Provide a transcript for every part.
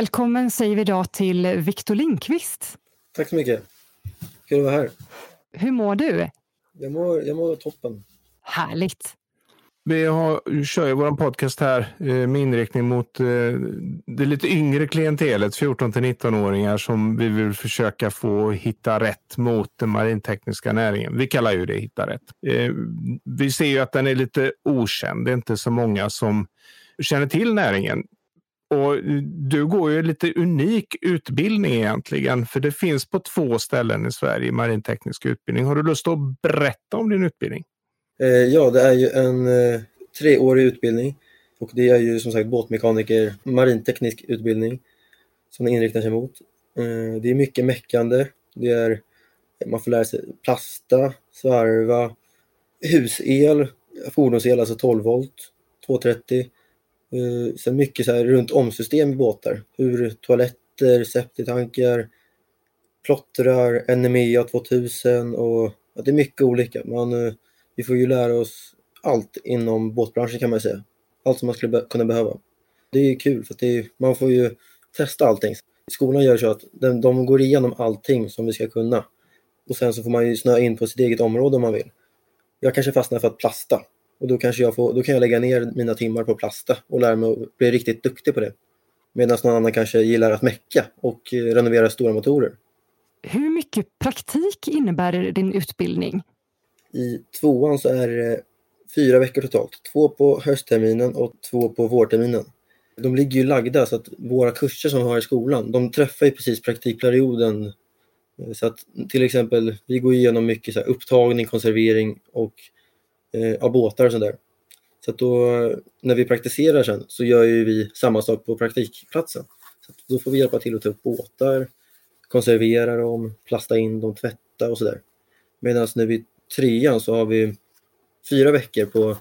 Välkommen säger vi idag till Viktor Lindqvist. Tack så mycket. Kul att vara här. Hur mår du? Jag mår, jag mår toppen. Härligt. Vi har, kör ju vår podcast här eh, med inriktning mot eh, det lite yngre klientelet, 14 till 19-åringar som vi vill försöka få hitta rätt mot den marintekniska näringen. Vi kallar ju det hitta rätt. Eh, vi ser ju att den är lite okänd. Det är inte så många som känner till näringen. Och du går ju lite unik utbildning egentligen, för det finns på två ställen i Sverige marinteknisk utbildning. Har du lust att berätta om din utbildning? Eh, ja, det är ju en eh, treårig utbildning och det är ju som sagt båtmekaniker, marinteknisk utbildning som den inriktar sig mot. Eh, det är mycket meckande. Det är, man får lära sig plasta, svarva, husel, fordonsel, alltså 12 volt, 230. Eh, sen mycket så här runt omsystem i båtar. Hur toaletter, septitankar, plottrar, NMEA 2000 och ja, det är mycket olika. Man eh, vi får ju lära oss allt inom båtbranschen kan man säga. Allt som man skulle be kunna behöva. Det är kul för är, man får ju testa allting. Skolan gör så att de, de går igenom allting som vi ska kunna. Och sen så får man ju snöa in på sitt eget område om man vill. Jag kanske fastnar för att plasta. Och då, kanske jag får, då kan jag lägga ner mina timmar på plasta och lära mig att bli riktigt duktig på det. Medan någon annan kanske gillar att mecka och eh, renovera stora motorer. Hur mycket praktik innebär din utbildning? I tvåan så är det fyra veckor totalt. Två på höstterminen och två på vårterminen. De ligger ju lagda så att våra kurser som vi har i skolan, de träffar ju precis praktikperioden. Så att till exempel, vi går igenom mycket så upptagning, konservering och eh, av båtar och sådär. Så att då när vi praktiserar sen så gör ju vi samma sak på praktikplatsen. Så då får vi hjälpa till att ta upp båtar, konservera dem, plasta in dem, tvätta och sådär. Medan när vi trean så har vi fyra veckor på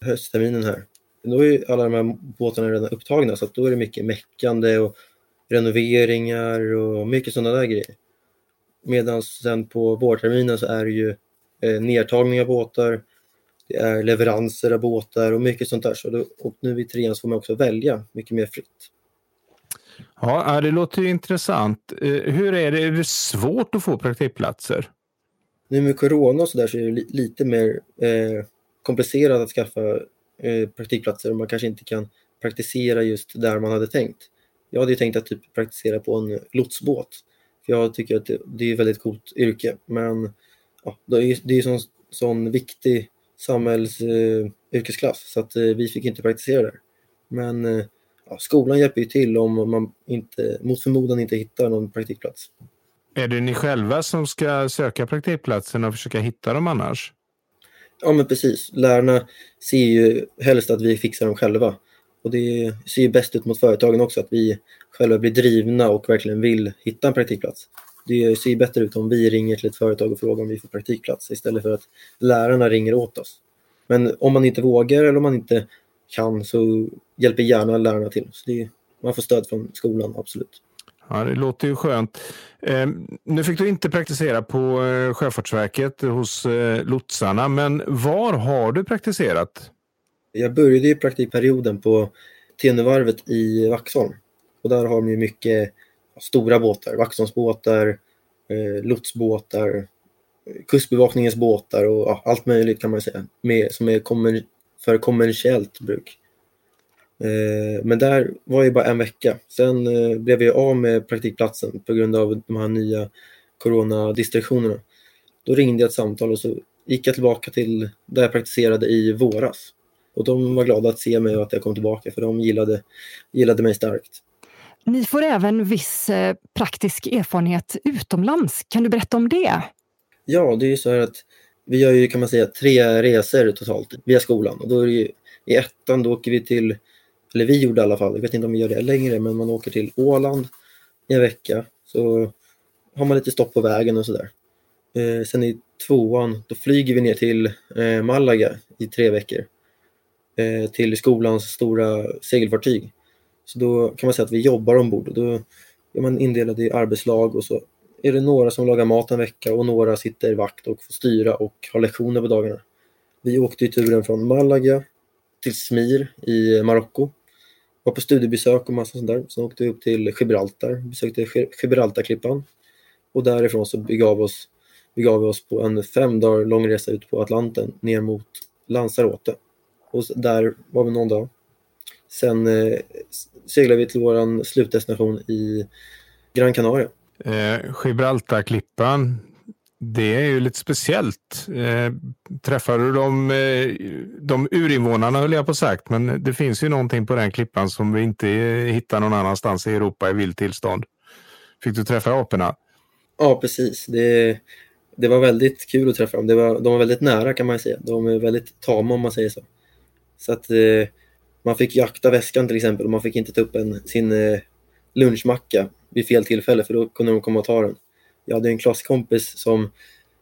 höstterminen här. Då är alla de här båtarna redan upptagna så att då är det mycket meckande och renoveringar och mycket sådana där grejer. Medan sen på vårterminen så är det ju eh, nedtagning av båtar, det är leveranser av båtar och mycket sånt där. Så då, och nu i trean så får man också välja mycket mer fritt. Ja, det låter ju intressant. Eh, hur är det? Är det svårt att få praktikplatser? Nu med corona och så där så är det lite mer eh, komplicerat att skaffa eh, praktikplatser och man kanske inte kan praktisera just där man hade tänkt. Jag hade tänkt att typ praktisera på en lotsbåt. För jag tycker att det, det är ett väldigt coolt yrke men ja, det är, det är sån, sån viktig samhällsyrkesklass eh, så att eh, vi fick inte praktisera där. Men eh, ja, skolan hjälper ju till om man inte, mot förmodan inte hittar någon praktikplats. Är det ni själva som ska söka praktikplatsen och försöka hitta dem annars? Ja, men precis. Lärarna ser ju helst att vi fixar dem själva. Och det ser ju bäst ut mot företagen också, att vi själva blir drivna och verkligen vill hitta en praktikplats. Det ser ju bättre ut om vi ringer till ett företag och frågar om vi får praktikplats istället för att lärarna ringer åt oss. Men om man inte vågar eller om man inte kan så hjälper gärna lärarna till. Så det, man får stöd från skolan, absolut. Ja, det låter ju skönt. Eh, nu fick du inte praktisera på eh, Sjöfartsverket hos eh, lotsarna, men var har du praktiserat? Jag började i praktikperioden på Tenevarvet i Vaxholm. Och där har de ju mycket stora båtar, Vaxholmsbåtar, eh, lotsbåtar, Kustbevakningens båtar och ja, allt möjligt kan man säga, med, som är kommer, för kommersiellt bruk. Eh, men där var jag bara en vecka. Sen eh, blev jag av med praktikplatsen på grund av de här nya coronadistraktionerna. Då ringde jag ett samtal och så gick jag tillbaka till där jag praktiserade i våras. Och de var glada att se mig och att jag kom tillbaka för de gillade, gillade mig starkt. Ni får även viss eh, praktisk erfarenhet utomlands. Kan du berätta om det? Ja, det är ju så här att vi gör ju kan man säga tre resor totalt via skolan och då är det ju, i ettan då åker vi till eller vi gjorde i alla fall, jag vet inte om vi gör det längre, men man åker till Åland i en vecka. Så har man lite stopp på vägen och sådär. Eh, sen i tvåan, då flyger vi ner till eh, Malaga i tre veckor. Eh, till skolans stora segelfartyg. Så då kan man säga att vi jobbar ombord. och Då är man indelad i arbetslag och så är det några som lagar mat en vecka och några sitter vakt och får styra och har lektioner på dagarna. Vi åkte i turen från Malaga till Smir i Marocko var på studiebesök och massa sånt där. Sen åkte vi upp till Gibraltar, besökte Gibraltarklippan. Och därifrån så begav, oss, begav vi oss på en fem dagar lång resa ut på Atlanten ner mot Lanzarote. Och där var vi någon dag. Sen eh, seglade vi till vår slutdestination i Gran Canaria. Eh, Gibraltarklippan, det är ju lite speciellt. Eh, träffade du de, eh, de urinvånarna höll jag på sagt, men det finns ju någonting på den klippan som vi inte hittar någon annanstans i Europa i vilt tillstånd. Fick du träffa aporna? Ja, precis. Det, det var väldigt kul att träffa dem. Det var, de var väldigt nära kan man säga. De är väldigt tama om man säger så. Så att eh, man fick jakta väskan till exempel och man fick inte ta upp en, sin eh, lunchmacka vid fel tillfälle för då kunde de komma och ta den. Jag hade en klasskompis som,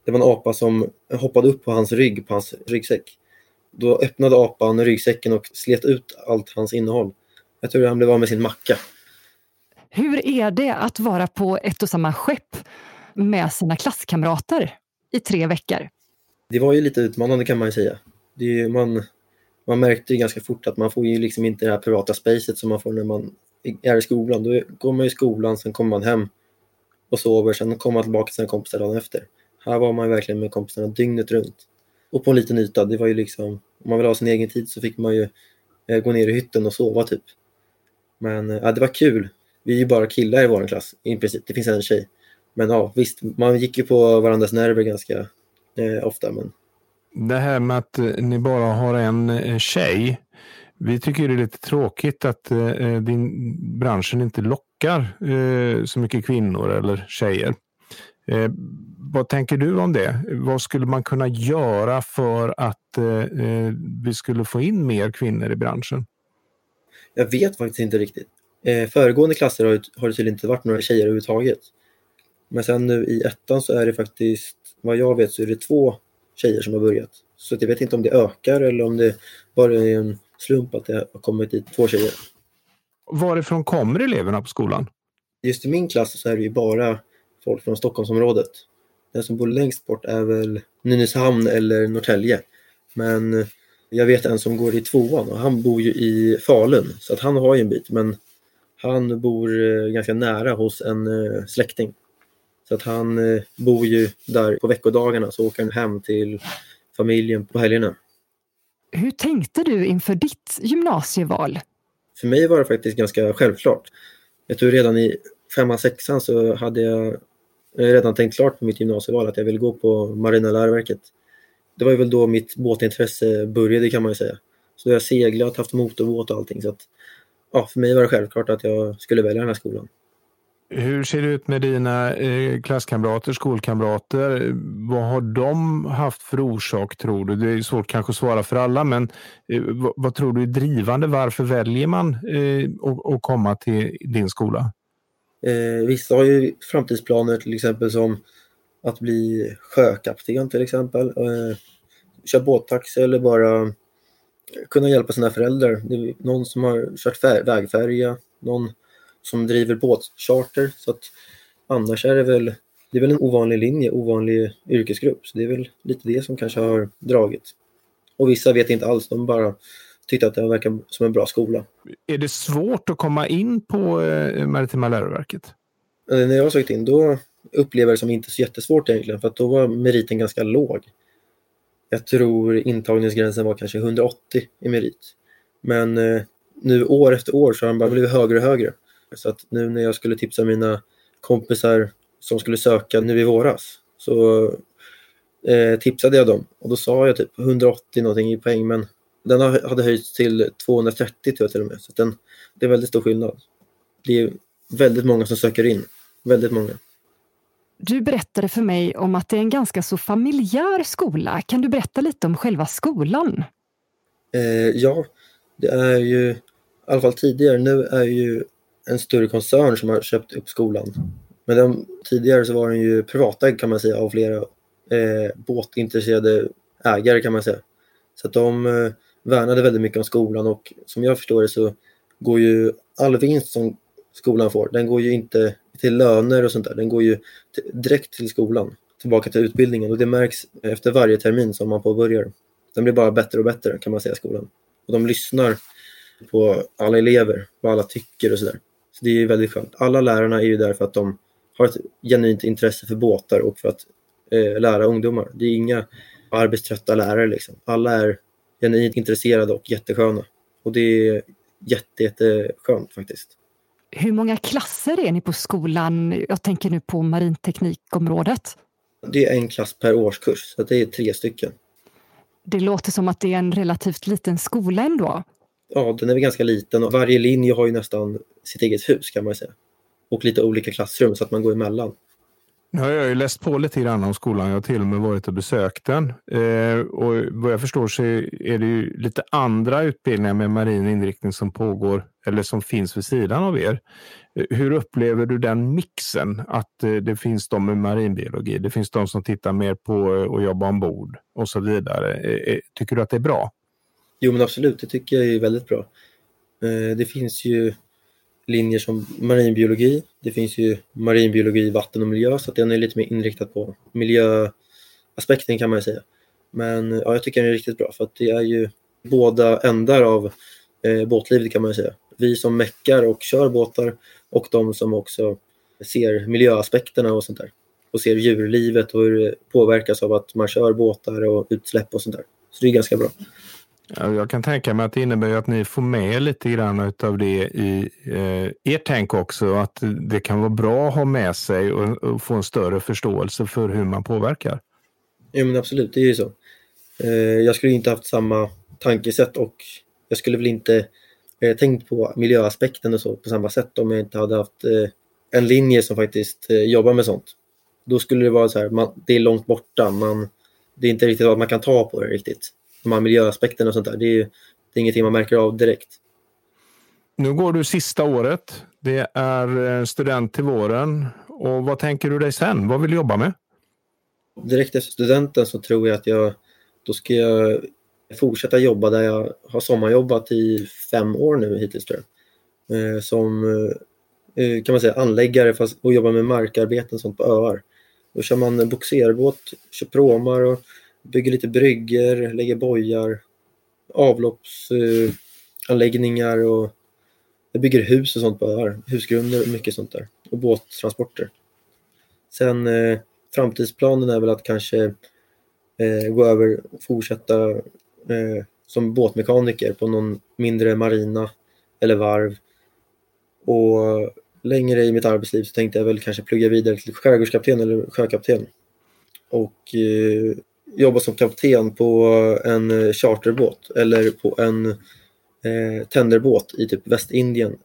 det var en apa som hoppade upp på hans rygg, på hans ryggsäck. Då öppnade apan ryggsäcken och slet ut allt hans innehåll. Jag tror han blev av med sin macka. Hur är det att vara på ett och samma skepp med sina klasskamrater i tre veckor? Det var ju lite utmanande kan man ju säga. Det man, man märkte ju ganska fort att man får ju liksom inte det här privata spacet som man får när man är i skolan. Då går man i skolan, sen kommer man hem och sover, sen kommer man tillbaka till sina kompisar dagen efter. Här var man verkligen med kompisarna dygnet runt. Och på en liten yta, det var ju liksom, om man ville ha sin egen tid så fick man ju eh, gå ner i hytten och sova typ. Men eh, ja, det var kul. Vi är ju bara killar i vår klass i princip. Det finns en tjej. Men ja, visst, man gick ju på varandras nerver ganska eh, ofta. Men... Det här med att eh, ni bara har en eh, tjej. Vi tycker det är lite tråkigt att eh, eh, din branschen inte lockar eh, så mycket kvinnor eller tjejer. Eh, vad tänker du om det? Vad skulle man kunna göra för att vi skulle få in mer kvinnor i branschen? Jag vet faktiskt inte riktigt. Eh, föregående klasser har, har det tydligen inte varit några tjejer överhuvudtaget. Men sen nu i ettan så är det faktiskt, vad jag vet så är det två tjejer som har börjat. Så jag vet inte om det ökar eller om det bara är en slump att det har kommit dit två tjejer. Varifrån kommer eleverna på skolan? Just i min klass så är det ju bara folk från Stockholmsområdet. Den som bor längst bort är väl Nynäshamn eller Norrtälje. Men jag vet en som går i tvåan och han bor ju i Falun så att han har ju en bit men han bor eh, ganska nära hos en eh, släkting. Så att han eh, bor ju där på veckodagarna så åker han hem till familjen på helgerna. Hur tänkte du inför ditt gymnasieval? För mig var det faktiskt ganska självklart. Jag tror redan i femman, sexan så hade jag redan tänkt klart på mitt gymnasieval att jag ville gå på Marina läroverket. Det var väl då mitt båtintresse började kan man ju säga. Så jag har seglat, haft motorbåt och allting. Så att ja, för mig var det självklart att jag skulle välja den här skolan. Hur ser det ut med dina eh, klasskamrater, skolkamrater? Vad har de haft för orsak tror du? Det är svårt kanske att svara för alla, men eh, vad, tror du är drivande? Varför väljer man eh, att, att komma till din skola? Eh, vissa har ju framtidsplaner till exempel som att bli sjökapten till exempel. Eh, köra båttaxi eller bara kunna hjälpa sina föräldrar. Det är någon som har kört vägfärja, någon som driver båtcharter. Så att annars är det väl, det är väl en ovanlig linje, ovanlig yrkesgrupp. Så det är väl lite det som kanske har dragit. Och vissa vet inte alls, de bara tyckte att det verkar som en bra skola. Är det svårt att komma in på eh, Maritima läroverket? Eh, när jag sökte in då upplevde jag det som inte så jättesvårt egentligen för att då var meriten ganska låg. Jag tror intagningsgränsen var kanske 180 i merit. Men eh, nu år efter år så har den bara blivit högre och högre. Så att nu när jag skulle tipsa mina kompisar som skulle söka nu i våras så eh, tipsade jag dem och då sa jag typ 180 någonting i poäng men den hade höjts till 230 tror jag till och med. Så den, det är väldigt stor skillnad. Det är väldigt många som söker in. Väldigt många. Du berättade för mig om att det är en ganska så familjär skola. Kan du berätta lite om själva skolan? Eh, ja, det är ju, i alla fall tidigare, nu är ju en större koncern som har köpt upp skolan. Men de, tidigare så var den ju privatägd kan man säga av flera eh, båtintresserade ägare kan man säga. Så att de eh, värnade väldigt mycket om skolan och som jag förstår det så går ju all vinst som skolan får, den går ju inte till löner och sånt där. Den går ju direkt till skolan, tillbaka till utbildningen och det märks efter varje termin som man påbörjar. Den blir bara bättre och bättre kan man säga, skolan. Och de lyssnar på alla elever, vad alla tycker och sådär. Så det är väldigt skönt. Alla lärarna är ju där för att de har ett genuint intresse för båtar och för att eh, lära ungdomar. Det är inga arbetströtta lärare liksom. Alla är genuint intresserade och jättesköna. Och det är jätte, jätteskönt faktiskt. Hur många klasser är ni på skolan? Jag tänker nu på marinteknikområdet. Det är en klass per årskurs, så det är tre stycken. Det låter som att det är en relativt liten skola ändå. Ja, den är väl ganska liten och varje linje har ju nästan sitt eget hus kan man säga. Och lite olika klassrum så att man går emellan. Nu har jag ju läst på lite grann om skolan. Jag har till och med varit och besökt den. Eh, och vad jag förstår så är det ju lite andra utbildningar med marin inriktning som pågår eller som finns vid sidan av er. Eh, hur upplever du den mixen? Att eh, det finns de med marinbiologi, det finns de som tittar mer på att jobba ombord och så vidare. Eh, tycker du att det är bra? Jo men absolut, det tycker jag är väldigt bra. Det finns ju linjer som marinbiologi. Det finns ju marinbiologi, vatten och miljö så att den är lite mer inriktad på miljöaspekten kan man säga. Men ja, jag tycker den är riktigt bra för att det är ju båda ändar av eh, båtlivet kan man säga. Vi som meckar och kör båtar och de som också ser miljöaspekterna och sånt där. Och ser djurlivet och hur det påverkas av att man kör båtar och utsläpp och sånt där. Så det är ganska bra. Jag kan tänka mig att det innebär att ni får med lite grann av det i eh, ert tänk också. Att det kan vara bra att ha med sig och, och få en större förståelse för hur man påverkar. Ja men absolut, det är ju så. Eh, jag skulle inte haft samma tankesätt och jag skulle väl inte eh, tänkt på miljöaspekten och så på samma sätt om jag inte hade haft eh, en linje som faktiskt eh, jobbar med sånt. Då skulle det vara så här, man, det är långt borta, man, det är inte riktigt att man kan ta på det riktigt de här miljöaspekterna och sånt där. Det är, det är ingenting man märker av direkt. Nu går du sista året. Det är eh, student till våren. Och vad tänker du dig sen? Vad vill du jobba med? Direkt efter studenten så tror jag att jag då ska jag fortsätta jobba där jag har sommarjobbat i fem år nu hittills tror jag. Eh, som eh, kan man säga anläggare fast, och jobbar med markarbeten och sånt på öar. Då kör man boxerbåt, kör pråmar och bygger lite brygger, lägger bojar, avloppsanläggningar och jag bygger hus och sånt på öar. Husgrunder och mycket sånt där. Och båttransporter. Sen eh, framtidsplanen är väl att kanske eh, gå över och fortsätta eh, som båtmekaniker på någon mindre marina eller varv. Och längre i mitt arbetsliv så tänkte jag väl kanske plugga vidare till skärgårdskapten eller sjökapten. Och eh, jobba som kapten på en eh, charterbåt eller på en eh, tenderbåt i typ Västindien.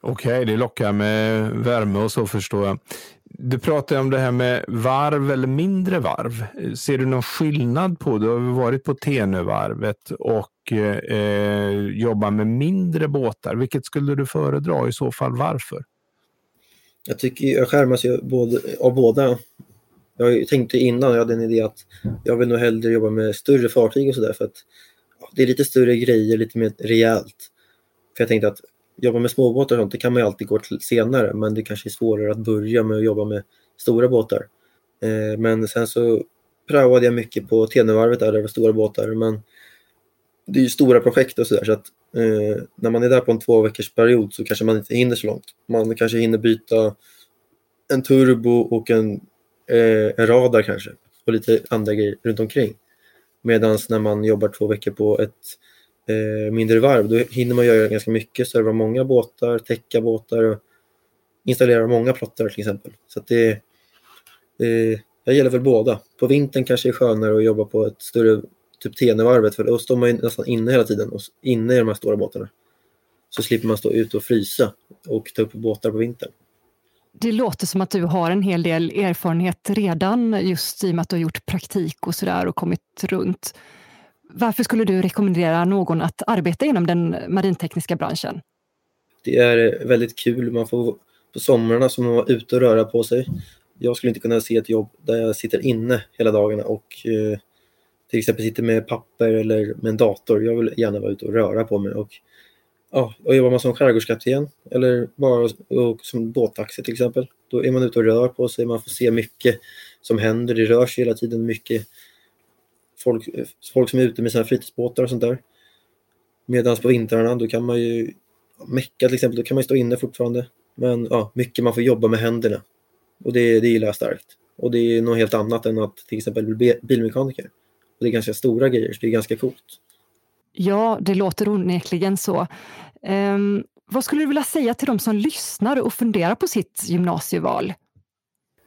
Okej, okay, det lockar med värme och så förstår jag. Du pratar om det här med varv eller mindre varv. Ser du någon skillnad på, du har varit på Tenövarvet och eh, jobbar med mindre båtar. Vilket skulle du föredra i så fall, varför? Jag tycker jag skärmas ju både, av båda jag tänkte innan, jag hade en idé att jag vill nog hellre jobba med större fartyg och sådär för att ja, det är lite större grejer, lite mer rejält. För jag tänkte att jobba med småbåtar och sånt, det kan man ju alltid gå till senare, men det kanske är svårare att börja med att jobba med stora båtar. Eh, men sen så praoade jag mycket på Tenövarvet där det var stora båtar, men det är ju stora projekt och sådär så att eh, när man är där på en två veckors period så kanske man inte hinner så långt. Man kanske hinner byta en turbo och en eh, en radar kanske och lite andra grejer runt omkring. Medan när man jobbar två veckor på ett eh, mindre varv då hinner man göra ganska mycket, serva många båtar, täcka båtar och installera många plottar till exempel. Så det, eh, jag gillar väl båda. På vintern kanske det är skönare att jobba på ett större typ Tenevarvet för då står man ju nästan inne hela tiden, och inne i de här stora båtarna. Så slipper man stå ute och frysa och ta upp båtar på vintern. Det låter som att du har en hel del erfarenhet redan just i och med att du har gjort praktik och sådär och kommit runt. Varför skulle du rekommendera någon att arbeta inom den marintekniska branschen? Det är väldigt kul. Man får på somrarna som man vara ute och röra på sig. Jag skulle inte kunna se ett jobb där jag sitter inne hela dagarna och eh, till exempel sitter med papper eller med en dator. Jag vill gärna vara ute och röra på mig och ja, och jobbar man som skärgårdskapten eller bara och som båttaxi till exempel, då är man ute och rör på sig, man får se mycket som händer, det rör sig hela tiden mycket folk, folk som är ute med sina fritidsbåtar och sånt där. Medan på vintrarna då kan man ju mecka till exempel, då kan man stå inne fortfarande. Men ja, mycket man får jobba med händerna. Och det, det gillar jag starkt. Och det är något helt annat än att till exempel bli bilmekaniker. Och det är ganska stora grejer, så det är ganska coolt. Ja, det låter onekligen så. Um, vad skulle du vilja säga till de som lyssnar och funderar på sitt gymnasieval?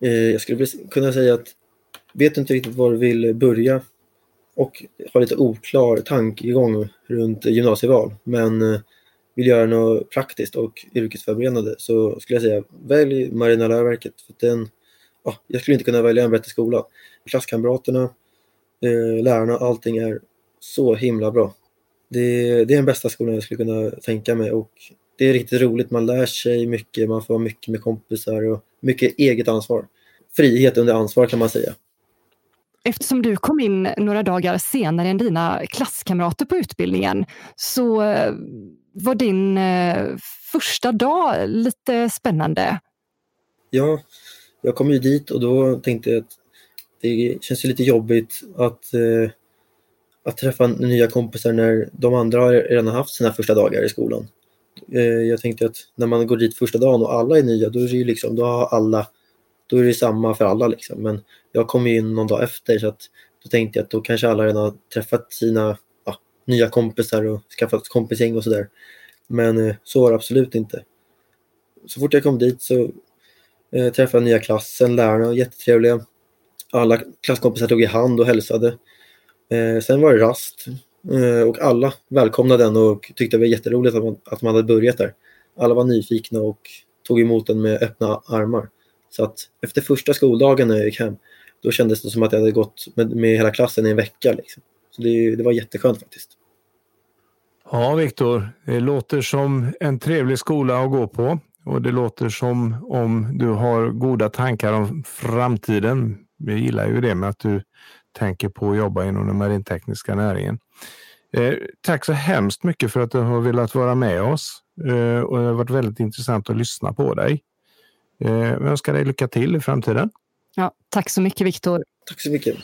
Eh, jag skulle kunna säga att vet du inte riktigt var du vill börja och har lite oklar tankegång runt gymnasieval, men eh, vill göra något praktiskt och yrkesförberedande så skulle jag säga välj Marina läroverket. För den, ja, jag skulle inte kunna välja en bättre skola. Klasskamraterna, eh, lärarna, allting är så himla bra. Det, det är den bästa skolan jag skulle kunna tänka mig och det är riktigt roligt. Man lär sig mycket, man får vara mycket med kompisar och mycket eget ansvar. Frihet under ansvar kan man säga. Eftersom du kom in några dagar senare än dina klasskamrater på utbildningen så eh, var din eh, första dag lite spännande. Ja, jag kom ju dit och då tänkte jag att det känns ju lite jobbigt att, eh, att träffa nya kompisar när de andra har redan haft sina första dagar i skolan. Eh, jag tänkte att när man går dit första dagen och alla är nya, då är det ju liksom, då har alla, då är det samma för alla liksom. Men jag kom ju in någon dag efter så att då tänkte jag att då kanske alla redan har träffat sina ja, nya kompisar och skaffat kompisgäng och sådär. Men eh, så var det absolut inte. Så fort jag kom dit så eh, träffade jag nya klassen, lärarna var jättetrevliga. Alla klasskompisar tog i hand och hälsade. Eh, sen var det rast eh, och alla välkomnade den och tyckte det var jätteroligt att man, att man hade börjat där. Alla var nyfikna och tog emot den med öppna armar. Så att efter första skoldagen när jag gick hem, då kändes det som att jag hade gått med, med hela klassen i en vecka. Liksom. Så det, det var jätteskönt faktiskt. Ja, Viktor, det låter som en trevlig skola att gå på och det låter som om du har goda tankar om framtiden. Vi gillar ju det med att du tänker på att jobba inom den marintekniska näringen. Eh, tack så hemskt mycket för att du har velat vara med oss eh, och det har varit väldigt intressant att lyssna på dig. Eh, jag önskar dig lycka till i framtiden. Ja, tack så mycket, Viktor. Tack så mycket.